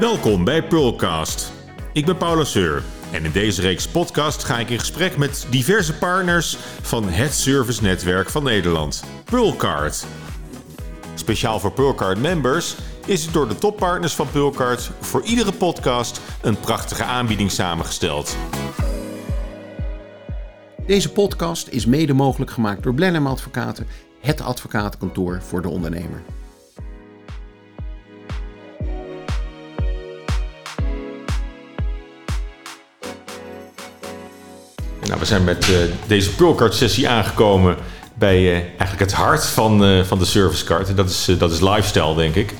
Welkom bij Pearlcast. Ik ben Paula Seur en in deze reeks podcast ga ik in gesprek met diverse partners van het servicenetwerk van Nederland, Pearlcard. Speciaal voor Pearlcard members is het door de toppartners van Pearlcard voor iedere podcast een prachtige aanbieding samengesteld. Deze podcast is mede mogelijk gemaakt door Blenheim Advocaten, het advocatenkantoor voor de ondernemer. Nou, we zijn met uh, deze Pearlcard sessie aangekomen bij uh, eigenlijk het hart van, uh, van de servicecard. Dat is, dat is lifestyle, denk ik.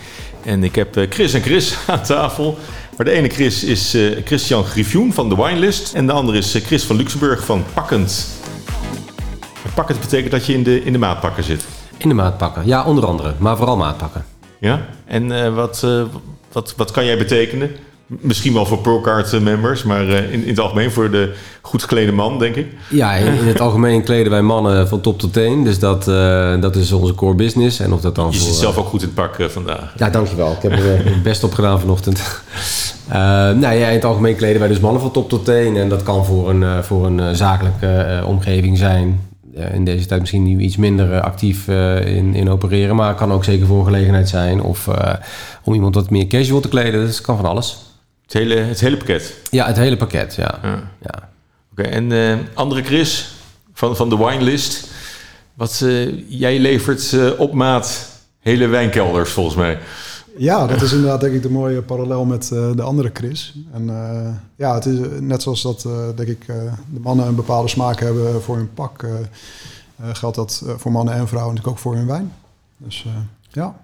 En ik heb Chris en Chris aan tafel. Maar de ene Chris is Christian Griffioen van de Winelist. En de andere is Chris van Luxemburg van Pakkend. En pakkend betekent dat je in de, in de maatpakken zit. In de maatpakken, ja, onder andere. Maar vooral maatpakken. Ja? En wat, wat, wat kan jij betekenen? Misschien wel voor Procard members, maar in, in het algemeen voor de goed geklede man, denk ik. Ja, in, in het algemeen kleden wij mannen van top tot teen. Dus dat, uh, dat is onze core business. En of dat dan Je voor, zit zelf ook goed in het pak uh, vandaag. Ja, dankjewel. Ik heb er uh, best op gedaan vanochtend. nou ja, in het algemeen kleden wij dus mannen van top tot teen. En dat kan voor een, voor een zakelijke omgeving zijn. in deze tijd misschien nu iets minder actief in, in opereren. Maar het kan ook zeker voor een gelegenheid zijn. Of om iemand wat meer casual te kleden. Dus het kan van alles. Het hele, het hele pakket? Ja, het hele pakket, ja. ja. ja. Oké, okay, en uh, andere Chris van, van de Winelist. Wat uh, jij levert uh, op maat hele wijnkelders volgens mij. Ja, dat is inderdaad denk ik de mooie parallel met de andere Chris. En ja, het is net zoals dat denk ik de mannen een bepaalde smaak hebben voor hun pak. geldt dat voor mannen en vrouwen natuurlijk ook voor hun wijn. Dus ja.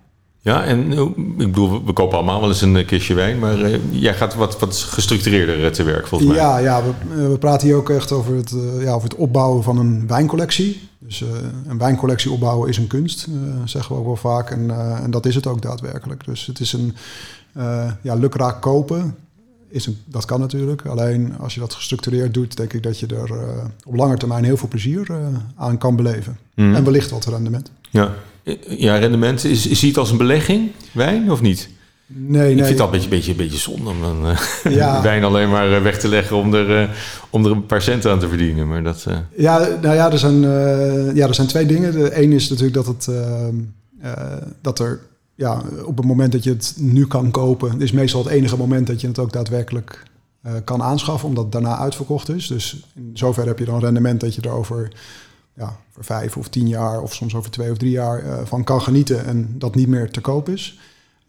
Ja, en ik bedoel, we kopen allemaal wel eens een kistje wijn, maar uh, jij gaat wat, wat gestructureerder te werk volgens mij. Ja, ja we, we praten hier ook echt over het, uh, ja, over het opbouwen van een wijncollectie. Dus uh, een wijncollectie opbouwen is een kunst, zeggen we ook wel vaak. En, en dat is het ook daadwerkelijk. Dus het is een ja, lukraak kopen. Is een, dat kan natuurlijk. Alleen als je dat gestructureerd doet, denk ik dat je er op lange termijn heel veel plezier aan kan beleven. Mm. En wellicht wat rendement. Ja, ja, rendement. Is, is het als een belegging, wijn, of niet? Nee, ik nee. vind dat een beetje, beetje, beetje zonde om dan uh, ja. wijn alleen maar weg te leggen om er, uh, om er een paar centen aan te verdienen. Maar dat. Ja, nou ja er, zijn, ja, er zijn twee dingen. De ene is natuurlijk dat, het, dat er ja, op het moment dat je het nu kan kopen, is meestal het enige moment dat je het ook daadwerkelijk kan aanschaffen, omdat het daarna uitverkocht is. Dus in zover heb je dan rendement dat je erover ja, voor vijf of tien jaar of soms over twee of drie jaar uh, van kan genieten en dat niet meer te koop is.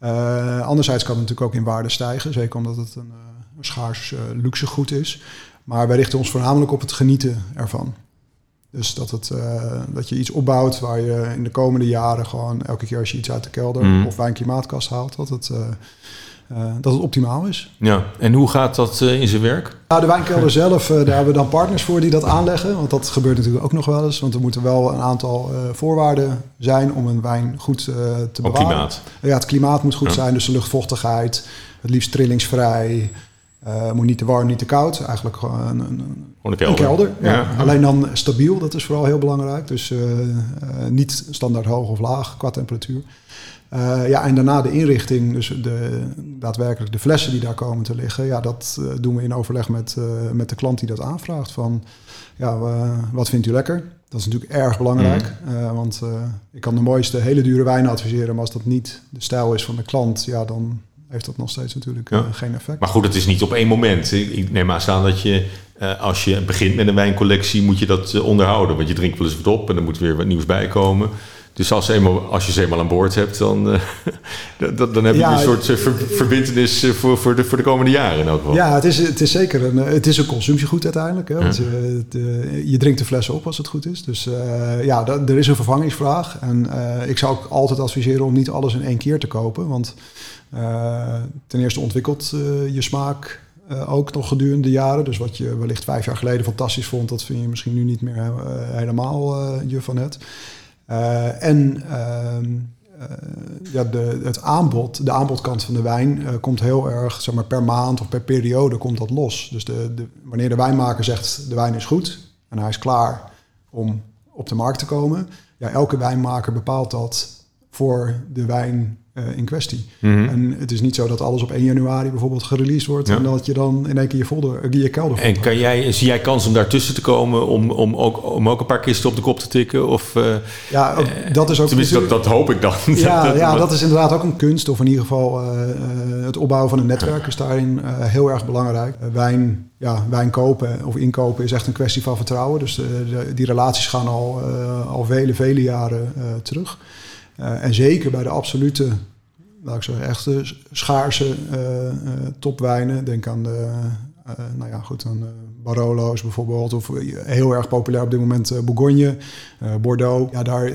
Uh, anderzijds kan het natuurlijk ook in waarde stijgen, zeker omdat het een, uh, een schaars luxegoed is. Maar wij richten ons voornamelijk op het genieten ervan. Dus dat, het, dat je iets opbouwt waar je in de komende jaren gewoon elke keer als je iets uit de kelder mm. of bij een klimaatkast haalt, dat het uh, dat het optimaal is. Ja, en hoe gaat dat uh, in zijn werk? Nou, de wijnkelder zelf, uh, daar hebben we dan partners voor die dat aanleggen. Want dat gebeurt natuurlijk ook nog wel eens. Want er moeten wel een aantal voorwaarden zijn om een wijn goed te bewaren. Ook klimaat? Ja, het klimaat moet goed ja. zijn. Dus de luchtvochtigheid, het liefst trillingsvrij. moet niet te warm, niet te koud. Eigenlijk gewoon een, een, een kelder. Een kelder ja. Ja. Alleen dan stabiel, dat is vooral heel belangrijk. Dus niet standaard hoog of laag qua temperatuur. Uh, ja, en daarna de inrichting, dus de, daadwerkelijk de flessen die daar komen te liggen. Ja, dat uh, doen we in overleg met, uh, met de klant die dat aanvraagt. Van, ja, wat vindt u lekker? Dat is natuurlijk erg belangrijk. Mm. want ik kan de mooiste hele dure wijnen adviseren. Maar als dat niet de stijl is van de klant, ja, dan heeft dat nog steeds natuurlijk ja. geen effect. Maar goed, het is niet op één moment. Ik neem aan staan dat je, als je begint met een wijncollectie, moet je dat onderhouden. Want je drinkt wel eens wat op en er moet weer wat nieuws bij komen. Dus als, eenmaal, als je ze eenmaal aan boord hebt, dan, uh, dan, dan heb je ja, een soort uh, ver, verbindenis uh, voor, voor, de, voor de komende jaren in elk geval. Ja, het is, het is zeker een, het is een consumptiegoed uiteindelijk. Hè? Want, de, je drinkt de flessen op als het goed is. Dus ja, er is een vervangingsvraag. En ik zou ook altijd adviseren om niet alles in één keer te kopen. Want ten eerste ontwikkelt je smaak ook nog gedurende de jaren. Dus wat je wellicht vijf jaar geleden fantastisch vond, dat vind je misschien nu niet meer helemaal je van het. Uh, en uh, uh, ja, de, het aanbod, de aanbodkant van de wijn, uh, komt heel erg, zeg maar, per maand of per periode komt dat los. Dus de, de, wanneer de wijnmaker zegt de wijn is goed en hij is klaar om op de markt te komen, ja, elke wijnmaker bepaalt dat voor de wijn eh, in kwestie. Mhm. En het is niet zo dat alles op 1 januari bijvoorbeeld gereleased wordt... Ja. en dat je dan in één keer je, folder, eh, je kelder En kan jij, zie jij kans om daartussen te komen om, om, ook, om ook een paar kisten op de kop te tikken? Of, eh, Ja, ook- dat is ook... tenminste, dat, dat hoop ik dan. Ja, ja, dat is inderdaad ook een kunst. Of in ieder geval het opbouwen van een netwerk is daarin heel erg belangrijk. Wijn, ja, wijn kopen of inkopen is echt een kwestie van vertrouwen. Dus de- die relaties gaan al, al vele, vele jaren terug. Eh, en zeker bij de absolute, laat ik zeggen, echte schaarse eh, eh, topwijnen. Denk aan de, nou ja, goed, aan Barolo's bijvoorbeeld. Of heel erg populair op dit moment Bourgogne, Bordeaux. Ja, daar,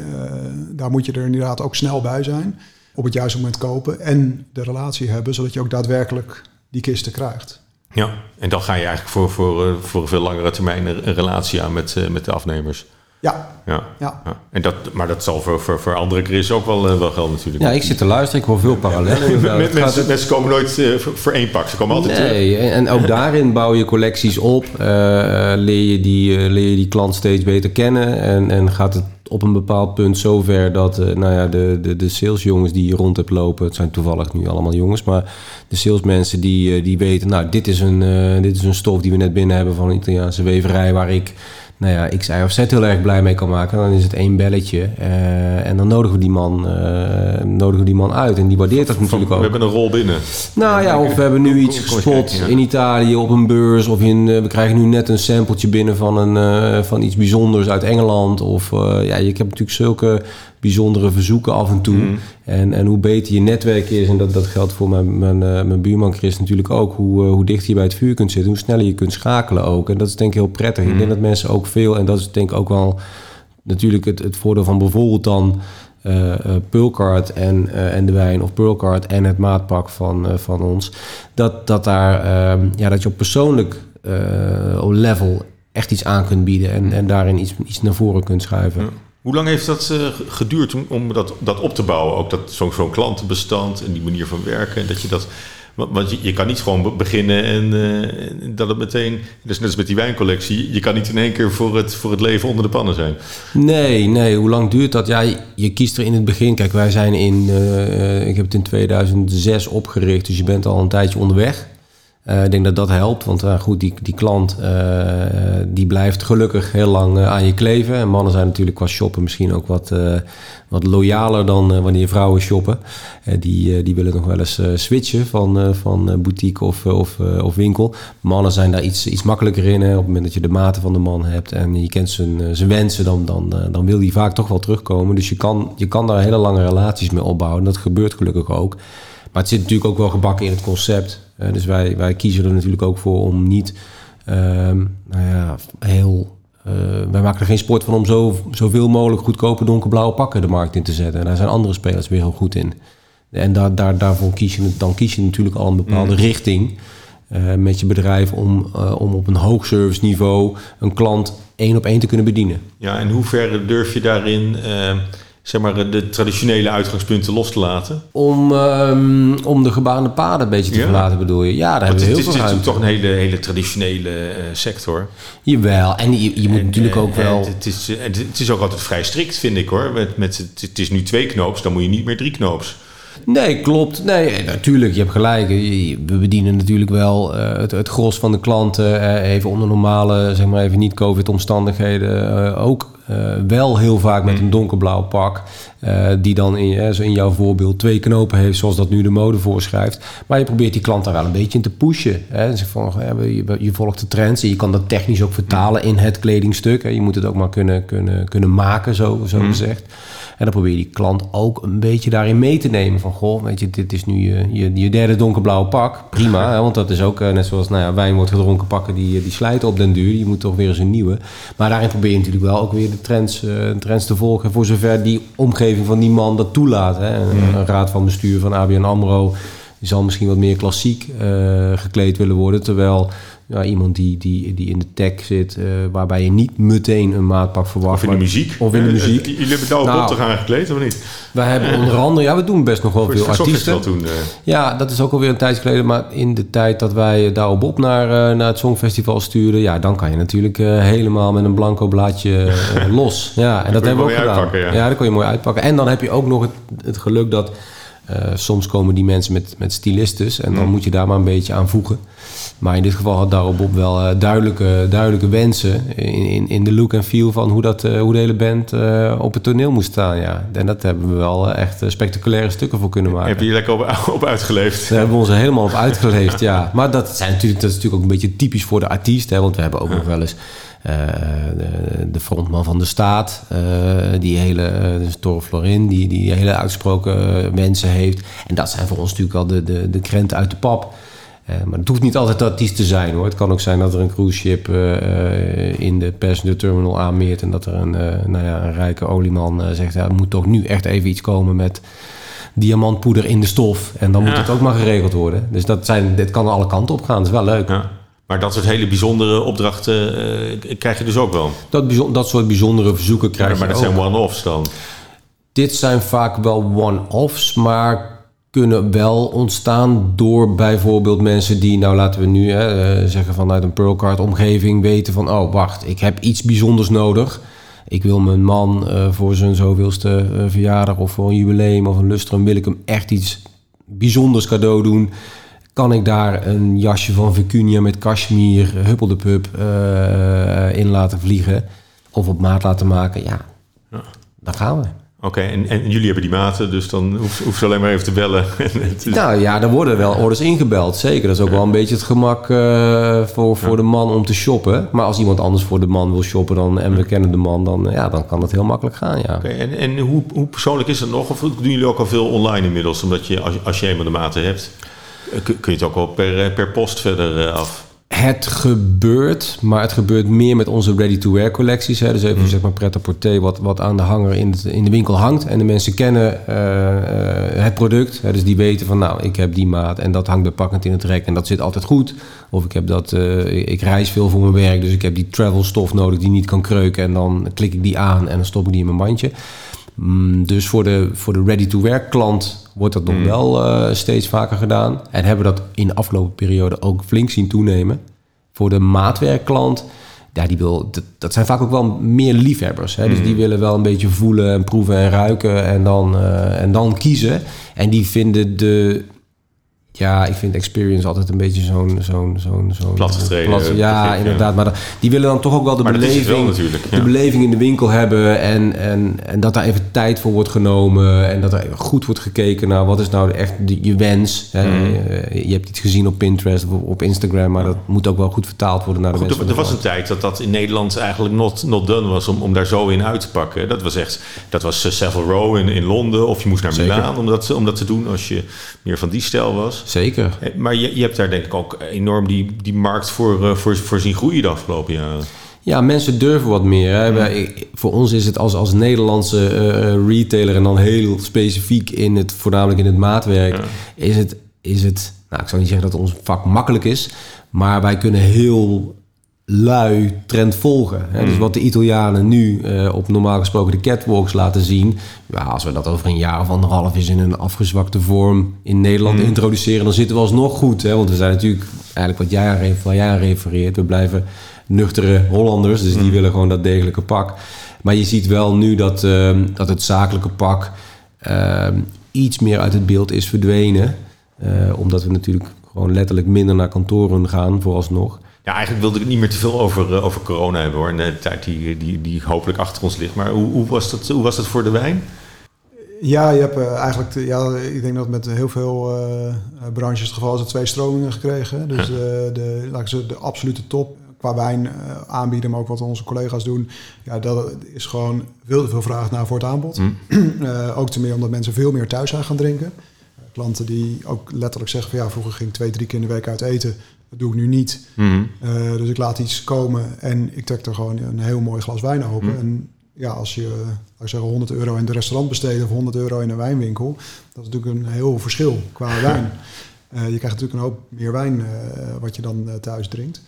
daar moet je er inderdaad ook snel bij zijn. Op het juiste moment kopen en de relatie hebben, zodat je ook daadwerkelijk die kisten krijgt. Ja, en dan ga je eigenlijk voor, voor, voor een veel langere termijn een relatie aan met, met de afnemers. Ja, Ja. ja. ja. En dat, maar dat zal voor, voor, voor andere Chris ook wel, eh, wel gelden natuurlijk. Ja, ik zit te luisteren. Ik hoor veel parallellen. Met- Het gaat- mensen, mensen komen nooit eh, voor, voor één pak. Ze komen altijd terug. Nee, en en ook daarin bouw je collecties op. Eh, leer, je die, eh, leer je die klant steeds beter kennen. En, en gaat het op een bepaald punt zover dat eh, nou ja, de, de, de salesjongens die je rond hebt lopen... het zijn toevallig nu allemaal jongens... maar de salesmensen die, die weten... nou, dit is, een, eh, dit is een stof die we net binnen hebben van een Italiaanse weverij... waar ik nou ja, X, Y of Z heel erg blij mee kan maken. Dan is het één belletje. eh, en dan nodigen we, die man, eh, nodigen we die man uit. En die waardeert dat Van, natuurlijk we ook. hebben een rol binnen. Nou ja, of we hebben nu iets gespot ja. in Italië op een beurs. Of in, eh, we krijgen nu net een sampletje binnen van, een, van iets bijzonders uit Engeland. Of ja, je hebt natuurlijk zulke bijzondere verzoeken af en toe. Mhm. En, en hoe beter je netwerk is, en dat, dat geldt voor mijn, mijn, eh, mijn buurman Chris natuurlijk ook. Hoe, eh, hoe dichter je bij het vuur kunt zitten, hoe sneller je kunt schakelen ook. En dat is denk ik heel prettig. Ik denk dat mensen ook veel, en dat is denk ik ook wel natuurlijk het, het voordeel van bijvoorbeeld dan Pearlcard en, en de wijn of Pearlcard en het maatpak van, van ons. Dat, dat, daar, ehm, ja, dat je op persoonlijk level echt iets aan kunt bieden en, en daarin iets, iets naar voren kunt schuiven. Ja. Hoe lang heeft dat eh, geduurd om, om dat, dat op te bouwen? Ook dat, zo'n zo'n klantenbestand en die manier van werken. En dat je dat, want je, je kan niet gewoon be- beginnen en, eh, dat het meteen... Is net als met die wijncollectie. Je kan niet in één keer voor het, voor het leven onder de pannen zijn. Nee, nee. Hoe lang duurt dat? Ja, je, je kiest er in het begin. Kijk, wij zijn in... eh, ik heb het in 2006 opgericht, dus je bent al een tijdje onderweg. Eh, ik denk dat dat helpt, want eh, goed, die, die klant eh, die blijft gelukkig heel lang aan je kleven. En mannen zijn natuurlijk qua shoppen misschien ook wat, wat loyaler dan wanneer vrouwen shoppen. Die, die willen nog wel eens switchen van, van boutique of, of, of winkel. Mannen zijn daar iets, iets makkelijker in. Hè. Op het moment dat je de maten van de man hebt en je kent zijn, zijn wensen, dan, dan, dan wil die vaak toch wel terugkomen. Dus je kan, je kan daar hele lange relaties mee opbouwen. Dat gebeurt gelukkig ook. Maar het zit natuurlijk ook wel gebakken in het concept. Eh, dus wij, wij kiezen er natuurlijk ook voor om niet ehm, nou ja, heel. eh, wij maken er geen sport van om zo, zoveel mogelijk goedkope donkerblauwe pakken de markt in te zetten. En daar zijn andere spelers weer heel goed in. En daar, daar, daarvoor kies je, dan kies je natuurlijk al een bepaalde richting eh, met je bedrijf om, om op een hoog service niveau een klant één op één te kunnen bedienen. Ja, en hoe ver durf je daarin eh, zeg maar, de traditionele uitgangspunten los te laten? Om, ehm, om de gebaande paden een beetje te Ja. verlaten bedoel je? Ja, daar Want hebben we het, heel is, veel het is natuurlijk toch een hele, hele traditionele eh, sector. Jawel, en je, je moet En, natuurlijk eh, ook wel... Het is, en het is ook altijd vrij strikt, vind ik hoor. Met, met, het, het is nu twee knoops, dan moet je niet meer drie knoops. Nee, klopt. Nee, natuurlijk, je hebt gelijk. We bedienen natuurlijk wel eh, het, het gros van de klanten, eh, even onder normale, zeg maar even niet COVID-omstandigheden, eh, ook eh, wel heel vaak met een donkerblauw pak. eh, die dan in, eh, zo in jouw voorbeeld twee knopen heeft, zoals dat nu de mode voorschrijft. Maar je probeert die klant daar wel een beetje in te pushen. Hè. Dus van, eh, je, je volgt de trends en je kan dat technisch ook vertalen in het kledingstuk. Hè. Je moet het ook maar kunnen, kunnen, kunnen maken, zo, zo gezegd. En dan probeer je die klant ook een beetje daarin mee te nemen. Van, goh, weet je, dit is nu je, je, je derde donkerblauwe pak. Prima, hè, want dat is ook eh, net zoals nou ja, wijn wordt gedronken pakken, die, die slijten op den duur. Je moet toch weer eens een nieuwe. Maar daarin probeer je natuurlijk wel ook weer de trends, eh, trends te volgen. Voor zover die omgeving van die man dat toelaat. Hè. Een, een raad van bestuur van ABN AMRO... Zal misschien wat meer klassiek eh, gekleed willen worden. Terwijl ja, iemand die, die, die in de tech zit, eh, waarbij je niet meteen een maatpak verwacht. Of in de muziek. Of in de Eh, muziek. eh, Jullie hebben Douwe Nou, Bob toch aangekleed, of niet? Wij hebben onder andere, ja, we doen best nog wel Voor veel artiesten. Toen. Ja, dat is ook alweer een tijdje geleden. Maar in de tijd dat wij Douwe Bob naar, naar het Songfestival stuurden... ja, dan kan je natuurlijk helemaal met een blanco blaadje los. Ja, en dat hebben we ook gedaan. ja. dat kon je mooi uitpakken. En dan heb je ook nog het, het geluk dat... Soms komen die mensen met, met stylistes en dan Mm. moet je daar maar een beetje aan voegen. Maar in dit geval had daarop op wel eh, duidelijke, duidelijke wensen in, in, in de look en feel van hoe, dat, eh, hoe de hele band eh, op het toneel moest staan. Ja. En dat hebben we wel echt spectaculaire stukken voor kunnen maken. Heb je hier lekker op, op uitgeleefd? Daar hebben we ons er helemaal op uitgeleefd, ja. Maar dat, zijn natuurlijk, dat is natuurlijk ook een beetje typisch voor de artiest. Hè, want we hebben ook nog wel eens de, de frontman van de staat. eh, die hele, dus Tore Florin, die, die hele uitsproken eh, wensen heeft. En dat zijn voor ons natuurlijk al de, de, de krenten uit de pap. Eh, maar het hoeft niet altijd artiest te zijn hoor. Het kan ook zijn dat er een cruise ship eh, eh, in de passenger terminal aanmeert. En dat er een, nou ja, een rijke olieman zegt... Ja, er moet toch nu echt even iets komen met diamantpoeder in de stof. En dan moet het ook maar geregeld worden. Dus dat zijn, dit kan alle kanten op gaan. Dat is wel leuk. Ja. Maar dat soort hele bijzondere opdrachten krijg je dus ook wel. Dat, dat soort bijzondere verzoeken krijg maar je dat ook. zijn one-offs dan. Dit zijn vaak wel one-offs, maar kunnen wel ontstaan door bijvoorbeeld mensen die, nou laten we nu hè, eh, zeggen vanuit een Pearlcard omgeving weten van, oh wacht, ik heb iets bijzonders nodig. Ik wil mijn man eh, voor zijn zoveelste eh, verjaardag of voor een jubileum of een lustrum, wil ik hem echt iets bijzonders cadeau doen. Kan ik daar een jasje van Vicuña met cashmere, huppel de pup, eh, in laten vliegen? Of op maat laten maken? Ja, Ja. dan gaan we. Oké, en, en jullie hebben die maten, dus dan hoef, hoef je alleen maar even te bellen. Nou ja, er worden wel orders ingebeld, zeker. Dat is ook wel een beetje het gemak eh, voor, voor de man om te shoppen. Maar als iemand anders voor de man wil shoppen dan, en we kennen de man, dan, eh, ja, dan kan dat heel makkelijk gaan, ja. Oké, en en hoe, hoe persoonlijk is dat nog? Of doen jullie ook al veel online inmiddels? Omdat je, als, als je eenmaal de maten hebt, eh, kun, je het ook wel per, per post verder af. Het gebeurt, maar het gebeurt meer met onze ready-to-wear collecties. Hè. Dus even zeg maar pret-à-porter wat, wat aan de hanger in, het- in de winkel hangt. En de mensen kennen eh, eh, het product. Hè. Dus die weten van nou, ik heb die maat en dat hangt bepakkend in het rek. En dat zit altijd goed. Of ik heb dat, eh, ik reis veel voor mijn werk. Dus ik heb die travel stof nodig die niet kan kreuken. En dan klik ik die aan en dan stop ik die in mijn mandje. Mm, Dus voor de, voor de ready-to-wear klant wordt dat nog wel eh, steeds vaker gedaan. En hebben we dat in de afgelopen periode ook flink zien toenemen. Voor de maatwerkklant, ja, die wil, dat, dat zijn vaak ook wel meer liefhebbers. Hè? Dus die willen wel een beetje voelen en proeven en ruiken en dan, eh, en dan kiezen. En die vinden de... Ja, ik vind experience altijd een beetje zo'n... zo'n zo'n zo'n Platgetreden plat- ja, inderdaad. Maar dat- die willen dan toch ook wel de Maar beleving... wel natuurlijk, ja. De beleving in de winkel hebben en, en, en dat daar even tijd voor wordt genomen en dat er even goed wordt gekeken naar wat is nou echt de- je wens. Hè? Mhm. Eh, Je hebt iets gezien op Pinterest of op- Instagram, maar dat moet ook wel goed vertaald worden naar de Goed, wens. er, was een tijd dat dat in Nederland eigenlijk not, not done was om, om daar zo in uit te pakken. Dat was echt, dat was eh, Savile Row in, in Londen of je moest naar. Milaan om dat, om dat te doen als je meer van die stijl was. Zeker. Eh, Maar je, je hebt daar denk ik ook enorm die, die markt voor, eh, voor, voor zien groeien de afgelopen jaren. Ja, mensen durven wat meer. Hè. Wij- voor ons is het als, als Nederlandse eh, retailer en dan heel specifiek in het, voornamelijk in het maatwerk, Ja. is het, is het, nou ik zou niet zeggen dat ons vak makkelijk is, maar wij kunnen heel lui trend volgen. Hè. Dus wat de Italianen nu eh, op normaal gesproken de catwalks laten zien, ja, als we dat over een jaar of anderhalf eens in een afgezwakte vorm in Nederland introduceren, dan zitten we alsnog goed. Hè. Want we zijn natuurlijk eigenlijk wat jij aan, waar jij aan refereert, we blijven nuchtere Hollanders, dus die willen gewoon dat degelijke pak. Maar je ziet wel nu dat, ehm, dat het zakelijke pak ehm, iets meer uit het beeld is verdwenen. Eh, omdat we natuurlijk gewoon letterlijk minder naar kantoren gaan, vooralsnog. Ja, eigenlijk wilde ik het niet meer te veel over, eh, over corona hebben hoor. De tijd die, die, die hopelijk achter ons ligt. Maar hoe, hoe, was dat, hoe was dat voor de wijn? Ja, je hebt eh, eigenlijk, te- ja, ik denk dat met heel veel eh, eh, branches het geval is, dat twee stromingen gekregen. Dus eh, de, laat ik zeggen, de absolute top qua wijn eh, aanbieden, maar ook wat onze collega's doen. Ja, dat is gewoon veel te veel vraag naar voor het aanbod. Eh, ook te meer omdat mensen veel meer thuis zijn gaan drinken. Eh, klanten die ook letterlijk zeggen van ja, vroeger ging ik twee, drie keer in de week uit eten. Dat doe ik nu niet. Mhm. Eh, dus ik laat iets komen en ik trek er gewoon een heel mooi glas wijn open. Hm. En ja, als je, ik zeggen, 100 euro in het restaurant besteedt of 100 euro in een wijnwinkel, dat is natuurlijk een heel verschil qua wijn. Eh, je krijgt natuurlijk een hoop meer wijn eh, wat je dan thuis drinkt.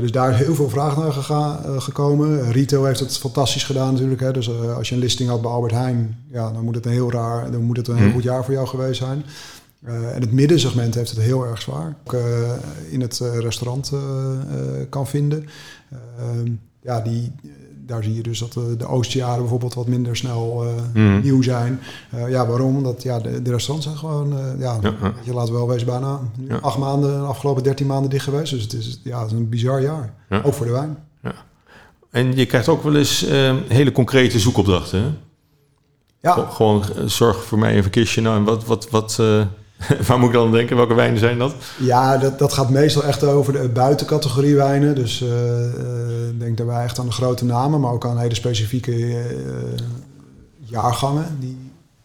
Dus daar is heel veel vraag naar gega- eh, gekomen. Retail heeft het fantastisch gedaan natuurlijk. Hè. Dus als je een listing had bij Albert Heijn, ja, dan moet het een heel raar, dan moet het een heel Hm. goed jaar voor jou geweest zijn. Eh, en het middensegment heeft het heel erg zwaar. Ook eh, in het eh, restaurant kan vinden. Ehm, ja, die, daar zie je dus dat de, de oostjaren bijvoorbeeld wat minder snel Mhm. nieuw zijn. Ja, waarom? Omdat ja, de, de restaurants zijn gewoon, ja, Ja, ja. je laat wel wees bijna Ja. acht maanden, de afgelopen 13 maanden dicht geweest. Dus het is, ja, het is een bizar jaar. Ja. Ook voor de wijn. En je krijgt ook wel eens eh, hele concrete zoekopdrachten. Hè? Ja, Go- Gewoon zorg voor mij even een kistje. Nou, en wat, wat, wat, waar moet ik dan denken? Welke wijnen zijn dat? Ja, dat, dat gaat meestal echt over de buitencategorie wijnen. Dus eh, eh, denk daarbij echt aan de grote namen, maar ook aan hele specifieke eh, jaargangen die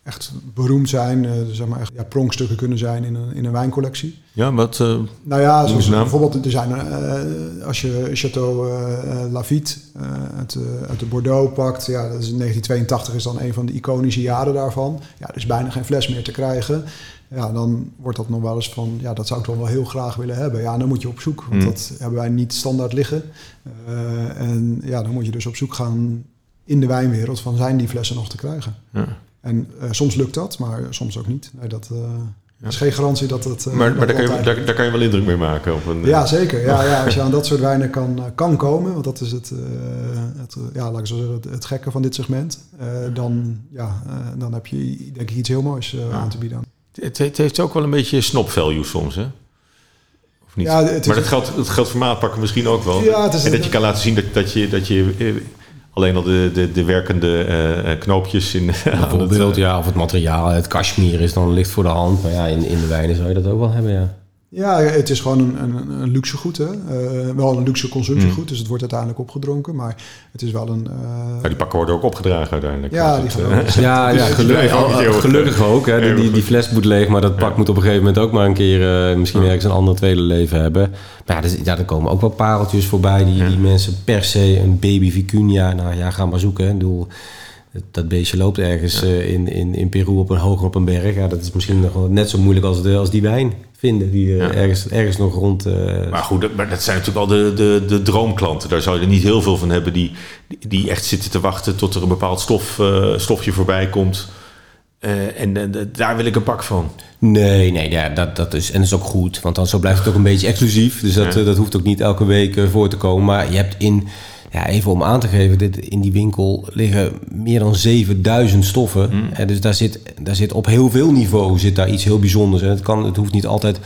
echt beroemd zijn. zeg maar echt ja, pronkstukken kunnen zijn in een, in een wijncollectie. Ja, wat... Nou ja, zoals naam. bijvoorbeeld, er zijn als je Chateau Lafitte uit, uit de Bordeaux pakt, ja, dat is in 1982 is dan een van de iconische jaren daarvan. Ja, er is bijna geen fles meer te krijgen. Ja, dan wordt dat nog wel eens van, ja, dat zou ik toch wel heel graag willen hebben. Ja, dan moet je op zoek, want Mm. dat hebben wij niet standaard liggen. Eh, en ja, dan moet je dus op zoek gaan in de wijnwereld van, zijn die flessen nog te krijgen? ja. En eh, soms lukt dat, maar soms ook niet. Nee, dat eh, is geen garantie dat het... Maar, dat maar daar, kan je, daar, daar kan je wel indruk mee maken. Op een, ja, zeker. Ja, ja, als je aan dat soort wijnen kan, kan komen, want dat is het, het, ja, laat ik zo zeggen, het, het gekke van dit segment, dan, ja, dan heb je denk ik iets heel moois aan te bieden. Het, het heeft ook wel een beetje snop value soms, hè? Of niet? Ja, het is- maar dat geldt, dat geldt voor maatpakken misschien ook wel. Ja, het is- en dat je kan laten zien dat, dat je, dat je eh, alleen al de, de, de werkende eh, eh, knoopjes in... Bijvoorbeeld, ja, of het materiaal, het cashmere is dan licht voor de hand. Maar ja, in, in de wijnen zou je dat ook wel hebben, ja. Ja, het is gewoon een, een, een luxe goed, hè. Eh, wel een luxe consumptiegoed, dus het wordt uiteindelijk opgedronken, maar het is wel een... eh, Nou, die pakken worden ook opgedragen uiteindelijk. ja, die het, gaan eh, Ja, ja gelukkig, ook heel- gelukkig ook. Hè. Die, die, fles moet leeg, maar dat pak moet op een gegeven moment ook maar een keer eh, misschien Ja. ergens een ander tweede leven hebben. Maar ja, dus, ja, er komen ook wel pareltjes voorbij die, Ja. die mensen per se een baby vicuña, nou ja, ga maar zoeken. Hè. Ik bedoel, dat- beestje loopt ergens eh, in, in, in Peru op een hoger op een berg. Ja, dat is misschien nog wel net zo moeilijk als, de, als die wijn vinden die eh, Ja. ergens, ergens nog rond... eh, Maar goed, dat, maar dat zijn natuurlijk al de, de, de droomklanten. Daar zou je er niet heel veel van hebben die, die, echt zitten te wachten tot er een bepaald stof, eh, stofje voorbij komt. En daar wil ik een pak van. Nee, nee, ja, dat, dat is, en dat is ook goed. Want dan zo blijft het ook een beetje exclusief. Dus dat, Ja. dat hoeft ook niet elke week voor te komen. Maar je hebt in, ja, even om aan te geven, dit, in die winkel liggen meer dan 7000 stoffen. Mm. En dus daar zit, daar zit op heel veel niveau zit daar iets heel bijzonders. En het, kan, het hoeft niet altijd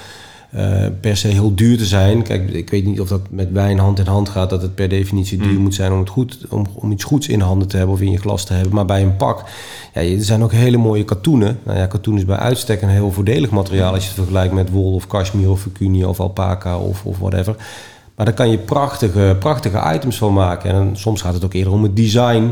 eh, per se heel duur te zijn. Kijk, ik weet niet of dat met wijn hand in hand gaat, dat het per definitie duur Mm. moet zijn om, het goed, om, om iets goeds in handen te hebben of in je glas te hebben. Maar bij een pak, ja, er zijn ook hele mooie katoenen. Nou ja, katoen is bij uitstek een heel voordelig materiaal als je het vergelijkt met wol of cashmere of vicuña of alpaca of, of whatever. Maar daar kan je prachtige, prachtige items van maken. En soms gaat het ook eerder om het design.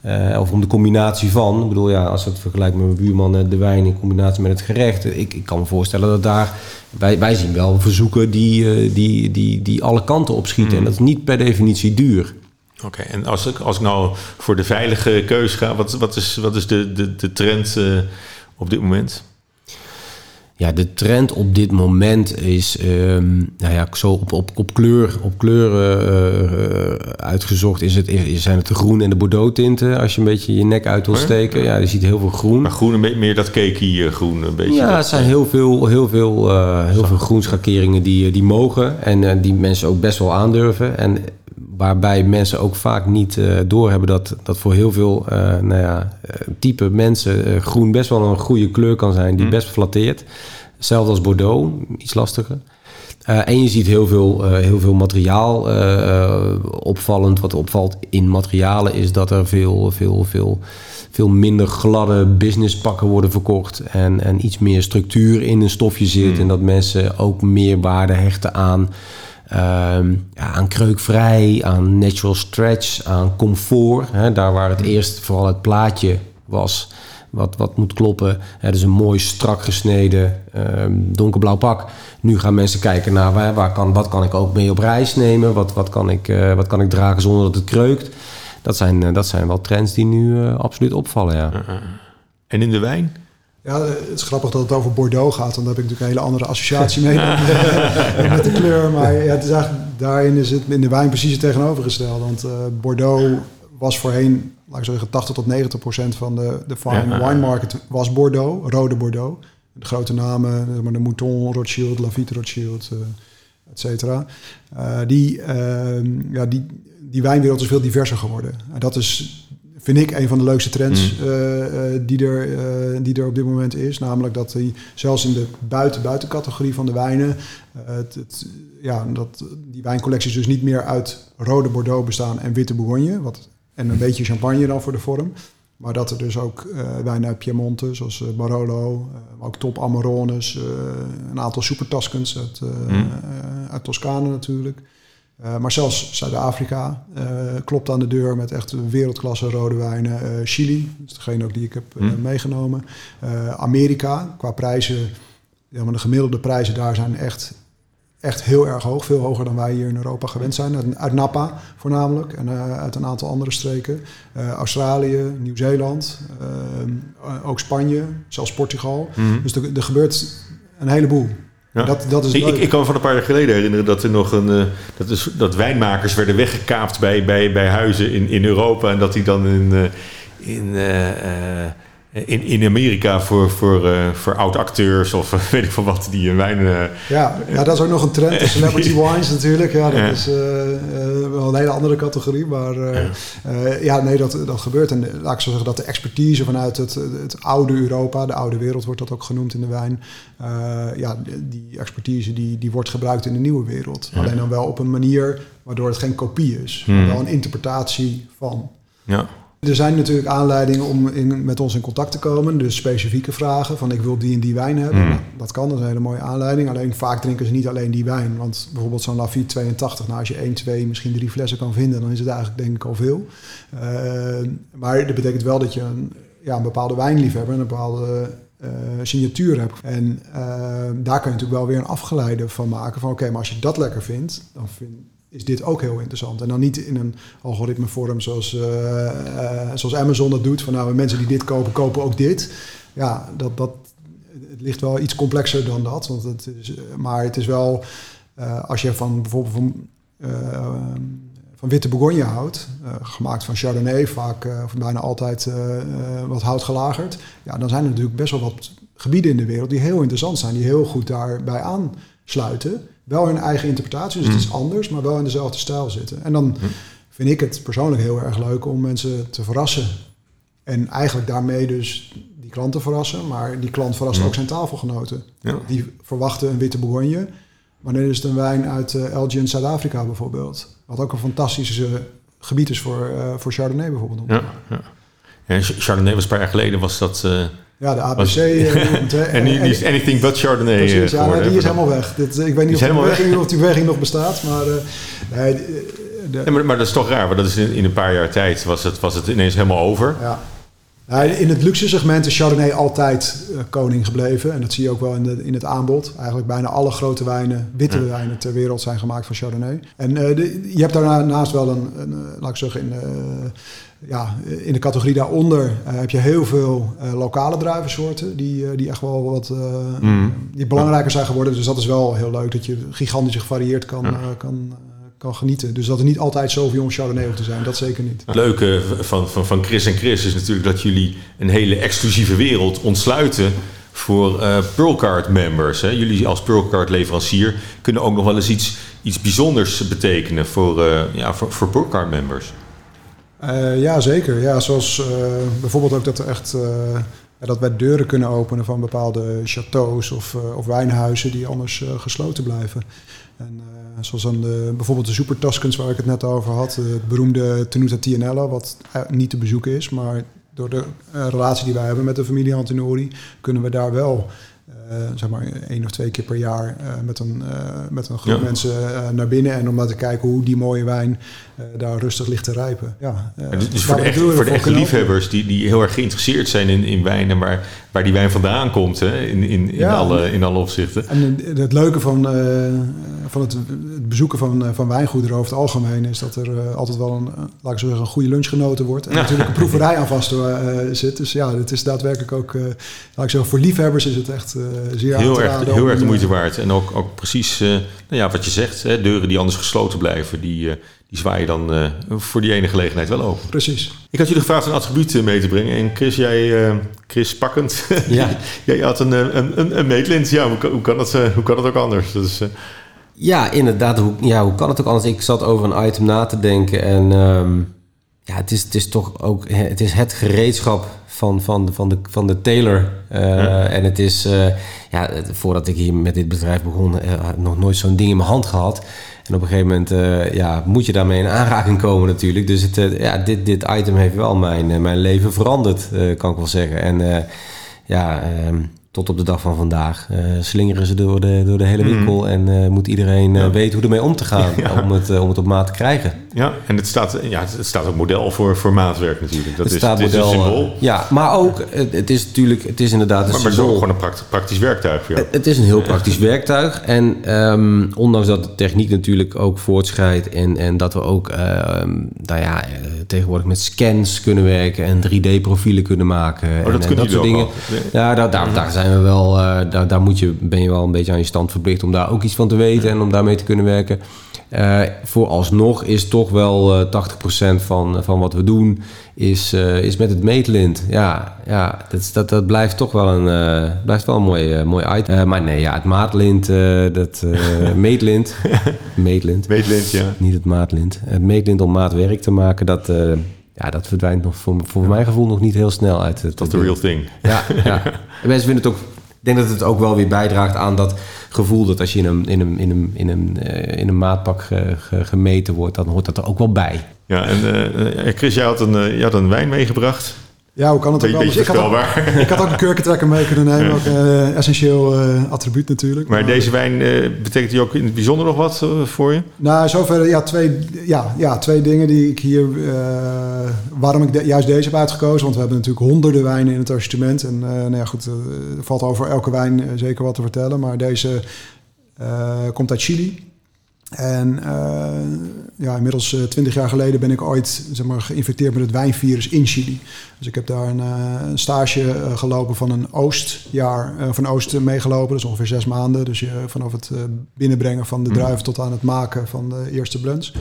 eh, of om de combinatie van. Ik bedoel, ja, als het vergelijken met mijn buurman, eh, de wijn in combinatie met het gerecht. Ik, ik kan me voorstellen dat daar. Wij, wij zien wel verzoeken die, eh, die, die, die alle kanten opschieten. En dat is niet per definitie duur. Oké, en als ik, als ik nou voor de veilige keus ga, wat, wat is, wat is de, de, de trend op dit moment? Ja, de trend op dit moment is ehm, nou ja, zo op, op, op kleur, op kleuren eh, eh, uitgezocht. Is het, is, zijn het de groen en de bordeaux tinten? Als je een beetje je nek uit wil steken. Ja, je ziet heel veel groen. Maar groen, een beetje meer dat cakey eh, groen, een beetje. Ja, dat, het zijn heel veel, heel veel, eh, heel veel groenschakeringen die, eh, die mogen. En eh, die mensen ook best wel aandurven. En waarbij mensen ook vaak niet eh, doorhebben dat, dat voor heel veel eh, nou ja, eh, type mensen groen best wel een goede kleur kan zijn. Die Mm. best flatteert. Hetzelfde als Bordeaux, iets lastiger. En je ziet heel veel, heel veel materiaal opvallend. Wat opvalt in materialen is dat er veel, veel, veel, veel minder gladde businesspakken worden verkocht. En, en iets meer structuur in een stofje zit. Hmm. En dat mensen ook meer waarde hechten aan, ehm, ja, aan kreukvrij, aan natural stretch, aan comfort. Hè, daar waar het eerst vooral het plaatje was wat, wat moet kloppen. Het is een mooi strak gesneden ehm, donkerblauw pak. Nu gaan mensen kijken naar waar, waar kan, wat kan ik ook mee op reis nemen. Wat, wat, kan ik, eh, wat kan ik dragen zonder dat het kreukt. Dat zijn, eh, dat zijn wel trends die nu eh, absoluut opvallen. Ja. En in de wijn? Ja, het is grappig dat het over Bordeaux gaat, want daar heb ik natuurlijk een hele andere associatie mee dan, met de kleur. Maar ja, het is eigenlijk, daarin is het in de wijn precies het tegenovergestelde. Want eh, Bordeaux was voorheen, laat ik zeggen, 80 tot 90 procent van de, de fine Ja. wine market was Bordeaux, rode Bordeaux. De grote namen, zeg maar de Mouton Rothschild, Lafite Rothschild, eh et cetera. Eh, die, ehm, ja, die die wijnwereld is veel diverser geworden. En dat is, vind ik, een van de leukste trends Mm. eh, eh, die, er, eh, die er op dit moment is. Namelijk dat die, zelfs in de buiten-buitencategorie van de wijnen, het, het- ja, dat die wijncollecties dus niet meer uit rode Bordeaux bestaan en witte Bourgogne. Wat, en een beetje champagne dan voor de vorm. Maar dat er dus ook wijnen uit Piemonte, zoals Barolo, maar ook top Amarones, een aantal super Tuscans uit, Mm. uit Toscane natuurlijk. Eh, maar zelfs Zuid-Afrika eh, klopt aan de deur met echt wereldklasse rode wijnen. Eh, Chili, dat is degene ook die ik heb eh, Mm. meegenomen. Amerika, qua prijzen, ja, maar de gemiddelde prijzen daar zijn echt, echt heel erg hoog. Veel hoger dan wij hier in Europa gewend zijn. Uit, uit Napa voornamelijk en uit een aantal andere streken. Australië, Nieuw-Zeeland, ook Spanje, zelfs Portugal. Mhm. Dus er, er gebeurt een heleboel. Ja. Dat, dat is Ik, ik, ik kan me van een paar jaar geleden herinneren dat er nog een. eh, dat, is, dat wijnmakers werden weggekaapt bij, bij, bij huizen in, in Europa. En dat die dan in, eh, in, eh, in, in Amerika voor, voor, eh, voor oud-acteurs of eh, weet ik veel wat die een wijn. eh, Ja, ja, dat is ook nog een trend. De celebrity wines natuurlijk. Ja, dat is eh, eh, wel een hele andere categorie. Maar eh, eh, ja, nee, dat, dat gebeurt. En eh, laat ik zo zeggen dat de expertise vanuit het, het oude Europa, de oude wereld wordt dat ook genoemd in de wijn. eh, ja, die expertise die, die wordt gebruikt in de nieuwe wereld. Ja. Alleen dan wel op een manier waardoor het geen kopie is. Maar Hmm. wel een interpretatie van. ja. Er zijn natuurlijk aanleidingen om in, met ons in contact te komen. Dus specifieke vragen van ik wil die en die wijn hebben. Mm. Nou, dat kan, dat is een hele mooie aanleiding. Alleen vaak drinken ze niet alleen die wijn. Want bijvoorbeeld zo'n Lafite 82, nou als je 1, 2, misschien drie flessen kan vinden... dan is het eigenlijk denk ik al veel. Eh, maar dat betekent wel dat je een, ja, een bepaalde wijnliefhebber... en een bepaalde eh, signatuur hebt. En eh, daar kan je natuurlijk wel weer een afgeleide van maken. Van oké, maar als je dat lekker vindt, dan vind, is dit ook heel interessant. En dan niet in een algoritmevorm zoals, eh, eh, zoals Amazon dat doet. Van nou, mensen die dit kopen, kopen ook dit. Ja, dat, dat, het ligt wel iets complexer dan dat. Want het is, maar het is wel, eh, als je van bijvoorbeeld van, eh, van witte Bourgogne houdt, eh, gemaakt van Chardonnay, vaak eh, of bijna altijd eh, eh, wat hout gelagerd. Ja, dan zijn er natuurlijk best wel wat gebieden in de wereld die heel interessant zijn, die heel goed daarbij aansluiten. Wel hun eigen interpretatie, dus het is anders, maar wel in dezelfde stijl zitten. En dan vind ik het persoonlijk heel erg leuk om mensen te verrassen. En eigenlijk daarmee dus die klant te verrassen, maar die klant verrast Mm. ook zijn tafelgenoten. Ja. Die verwachten een witte Bourgogne, maar dan is het een wijn uit uh, Elgin, Zuid-Afrika bijvoorbeeld. Wat ook een fantastische gebied is voor, uh, voor Chardonnay bijvoorbeeld. Ja, ja. En Chardonnay was een paar jaar geleden, was dat... Uh, ja, de ABC. Was, uh, en die is anything but Chardonnay precies, ja, geworden, nou, die is helemaal weg. Dit, ik weet niet of die, beweging, of die, beweging, nog bestaat, maar... uh, nee, de, ja, maar, maar, dat is toch raar, want dat is in, in, een paar jaar tijd was het, was het ineens helemaal over. Ja. In het luxe segment is Chardonnay altijd uh, koning gebleven. En dat zie je ook wel in, de, in het aanbod. Eigenlijk bijna alle grote wijnen, witte ja. wijnen ter wereld zijn gemaakt van Chardonnay. En uh, de, je hebt daarnaast wel een, een uh, laat ik zeggen, in, ja, in de categorie daaronder heb je heel veel lokale druivensoorten. Die, die echt wel wat mm. die belangrijker zijn geworden. Dus dat is wel heel leuk dat je gigantisch gevarieerd kan, ja. kan kan genieten. Dus dat er niet altijd Sauvignon Chardonnay hoeft te zijn, dat zeker niet. Het leuke van, van, van Chris en Chris is natuurlijk dat jullie een hele exclusieve wereld ontsluiten voor uh, Pearlcard members. Hè. Jullie als Pearlcard leverancier kunnen ook nog wel eens iets, iets bijzonders betekenen voor, uh, ja, voor, voor Pearlcard members. Uh, ja, zeker. Ja, zoals bijvoorbeeld ook dat er echt ja, dat wij deuren kunnen openen van bepaalde chateaus of, of wijnhuizen die anders gesloten blijven. En, zoals dan bijvoorbeeld de Super Tuscans waar ik het net over had, het beroemde Tenuta Tianella, wat niet te bezoeken is, maar door de relatie die wij hebben met de familie Antinori kunnen we daar wel zeg maar één of twee keer per jaar uh, met, een, uh, met een groep ja. mensen naar binnen en om maar te kijken hoe die mooie wijn daar rustig ligt te rijpen. Ja, dus dus voor de, echt, voor de echte liefhebbers die, die heel erg geïnteresseerd zijn in, in wijn en waar, waar die wijn vandaan komt hè, in, in, in, ja, alle, in alle opzichten. En het leuke van, van het, het, bezoeken van, van wijngoederen over het algemeen is dat er altijd wel een, laat ik zo zeggen, een goede lunch genoten wordt. En ja. natuurlijk een proeverij aan vast zit. Dus ja, het is daadwerkelijk ook, laat ik zeggen, voor liefhebbers is het echt zeer heel erg, heel erg de moeite waard. En ook, ook precies uh, nou ja, wat je zegt, hè, deuren die anders gesloten blijven, die, uh, die zwaaien dan uh, voor die ene gelegenheid wel open. Precies. Ik had jullie gevraagd een attribuut mee te brengen. En Chris, jij, Chris pakkend, ja. jij had een, een, een, een meetlint. Ja, hoe, hoe, kan dat, hoe kan dat ook anders? Dat is, Ja, inderdaad. Hoe, ja, hoe kan het ook anders? Ik zat over een item na te denken en ehm, ja, het is, het is toch ook het, is het gereedschap van, van, van, de, van de tailor. Uh, En het is, uh, ja, voordat ik hier met dit bedrijf begon, uh, nog nooit zo'n ding in mijn hand gehad. En op een gegeven moment ja, moet je daarmee in aanraking komen natuurlijk. Dus het, ja, dit, dit item heeft wel mijn, mijn leven veranderd, kan ik wel zeggen. En ja, ehm, tot op de dag van vandaag uh, slingeren ze door de, door de hele mhm. winkel en uh, moet iedereen uh, weten hoe ermee om te gaan om, het, om het op maat te krijgen. Ja, en het staat, ja, het staat ook model voor, voor maatwerk natuurlijk. Dat het is, staat het model, is een symbool. ja, maar ook, het, het, is natuurlijk, het is inderdaad een maar, maar symbool. het is ook gewoon een praktisch, praktisch werktuig voor jou. Het is een heel praktisch werktuig. En um, ondanks dat de techniek natuurlijk ook voortschrijdt en, en dat we ook um, nou ja, tegenwoordig met scans kunnen werken en 3D-profielen kunnen maken. Oh, en, dat en kunnen dat soort dingen. Ja, daar, daar, daar zijn we wel, uh, daar, daar moet je, ben je wel een beetje aan je stand verplicht om daar ook iets van te weten en om daarmee te kunnen werken. Uh, vooralsnog is toch wel uh, 80% van, van wat we doen is, is met het meetlint. Ja, ja dat, dat, dat blijft toch wel een, blijft wel een mooi, mooi item. maar nee, ja, het maatlint, dat meetlint. meetlint. Meetlint, ja. Niet het maatlint. Het meetlint om maatwerk te maken, dat, ja, dat verdwijnt nog voor, voor ja. mijn gevoel nog niet heel snel uit het. Dat is de real thing. Ja, ja. En mensen vinden het ook ik denk dat het ook wel weer bijdraagt aan dat gevoel dat als je in een, in een, in een, in een, uh, in een maatpak ge, ge, gemeten wordt, dan hoort dat er ook wel bij. Ja, en uh, Chris, jij had een, je had een wijn meegebracht. Ja, hoe kan het ook wel? Beetje ik, had ook, ik had ook een kurkentrekker mee kunnen nemen. Ook uh, essentieel uh, attribuut natuurlijk. Maar, maar deze wijn, uh, betekent die ook in het bijzonder nog wat voor je? Nou, zover ja, twee, ja, ja, twee dingen die ik hier... waarom ik de, juist deze heb uitgekozen. Want we hebben natuurlijk honderden wijnen in het assortiment. En nou ja, goed, er valt over elke wijn zeker wat te vertellen. Maar deze komt uit Chili. En uh, ja, inmiddels uh, twintig jaar geleden ben ik ooit zeg maar, geïnfecteerd met het wijnvirus in Chili. Dus ik heb daar een, een stage gelopen van een oostjaar, van oost meegelopen. Dat is ongeveer zes maanden. Dus je, vanaf het binnenbrengen van de druiven tot aan het maken van de eerste blends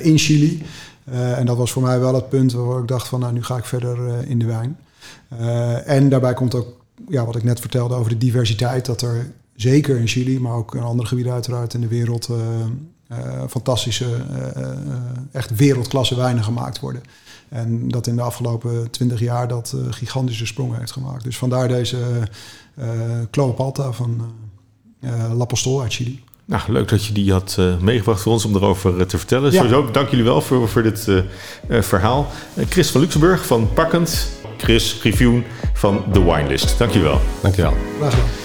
in Chili. en dat was voor mij wel het punt waar ik dacht van nou, nu ga ik verder in de wijn. en daarbij komt ook ja, wat ik net vertelde over de diversiteit. Dat er zeker in Chili, maar ook in andere gebieden uiteraard in de wereld, uh, uh, fantastische, uh, echt wereldklasse wijnen gemaakt worden. En dat in de afgelopen twintig jaar dat gigantische sprongen heeft gemaakt. Dus vandaar deze uh, Palta van La Postol uit Chili. Nou, leuk dat je die had uh, meegebracht voor ons om erover uh, te vertellen. Ja. Sowieso, dank jullie wel voor, voor dit uh, verhaal. Chris van Luxemburg van Pakkend. Chris Griffioen van The Winelist. Dank je wel. Dank je wel. Graag gedaan.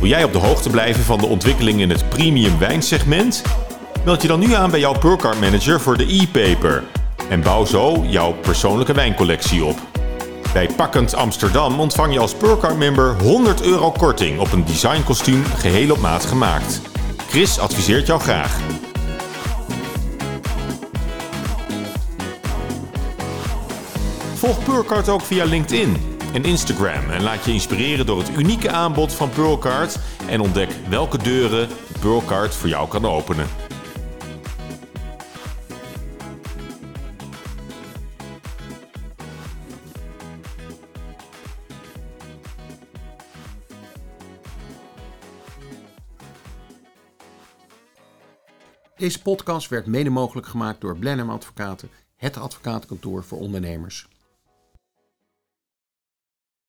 Wil jij op de hoogte blijven van de ontwikkeling in het premium wijnsegment? Meld je dan nu aan bij jouw Purcard Manager voor de e-paper. En bouw zo jouw persoonlijke wijncollectie op. Bij Pakkend Amsterdam ontvang je als Purcard member 100 euro korting op een designkostuum geheel op maat gemaakt. Chris adviseert jou graag. Volg Purcard ook via LinkedIn en Instagram en laat je inspireren door het unieke aanbod van Pearlcard en ontdek welke deuren Pearlcard voor jou kan openen. Deze podcast werd mede mogelijk gemaakt door Blenheim Advocaten, het advocatenkantoor voor ondernemers.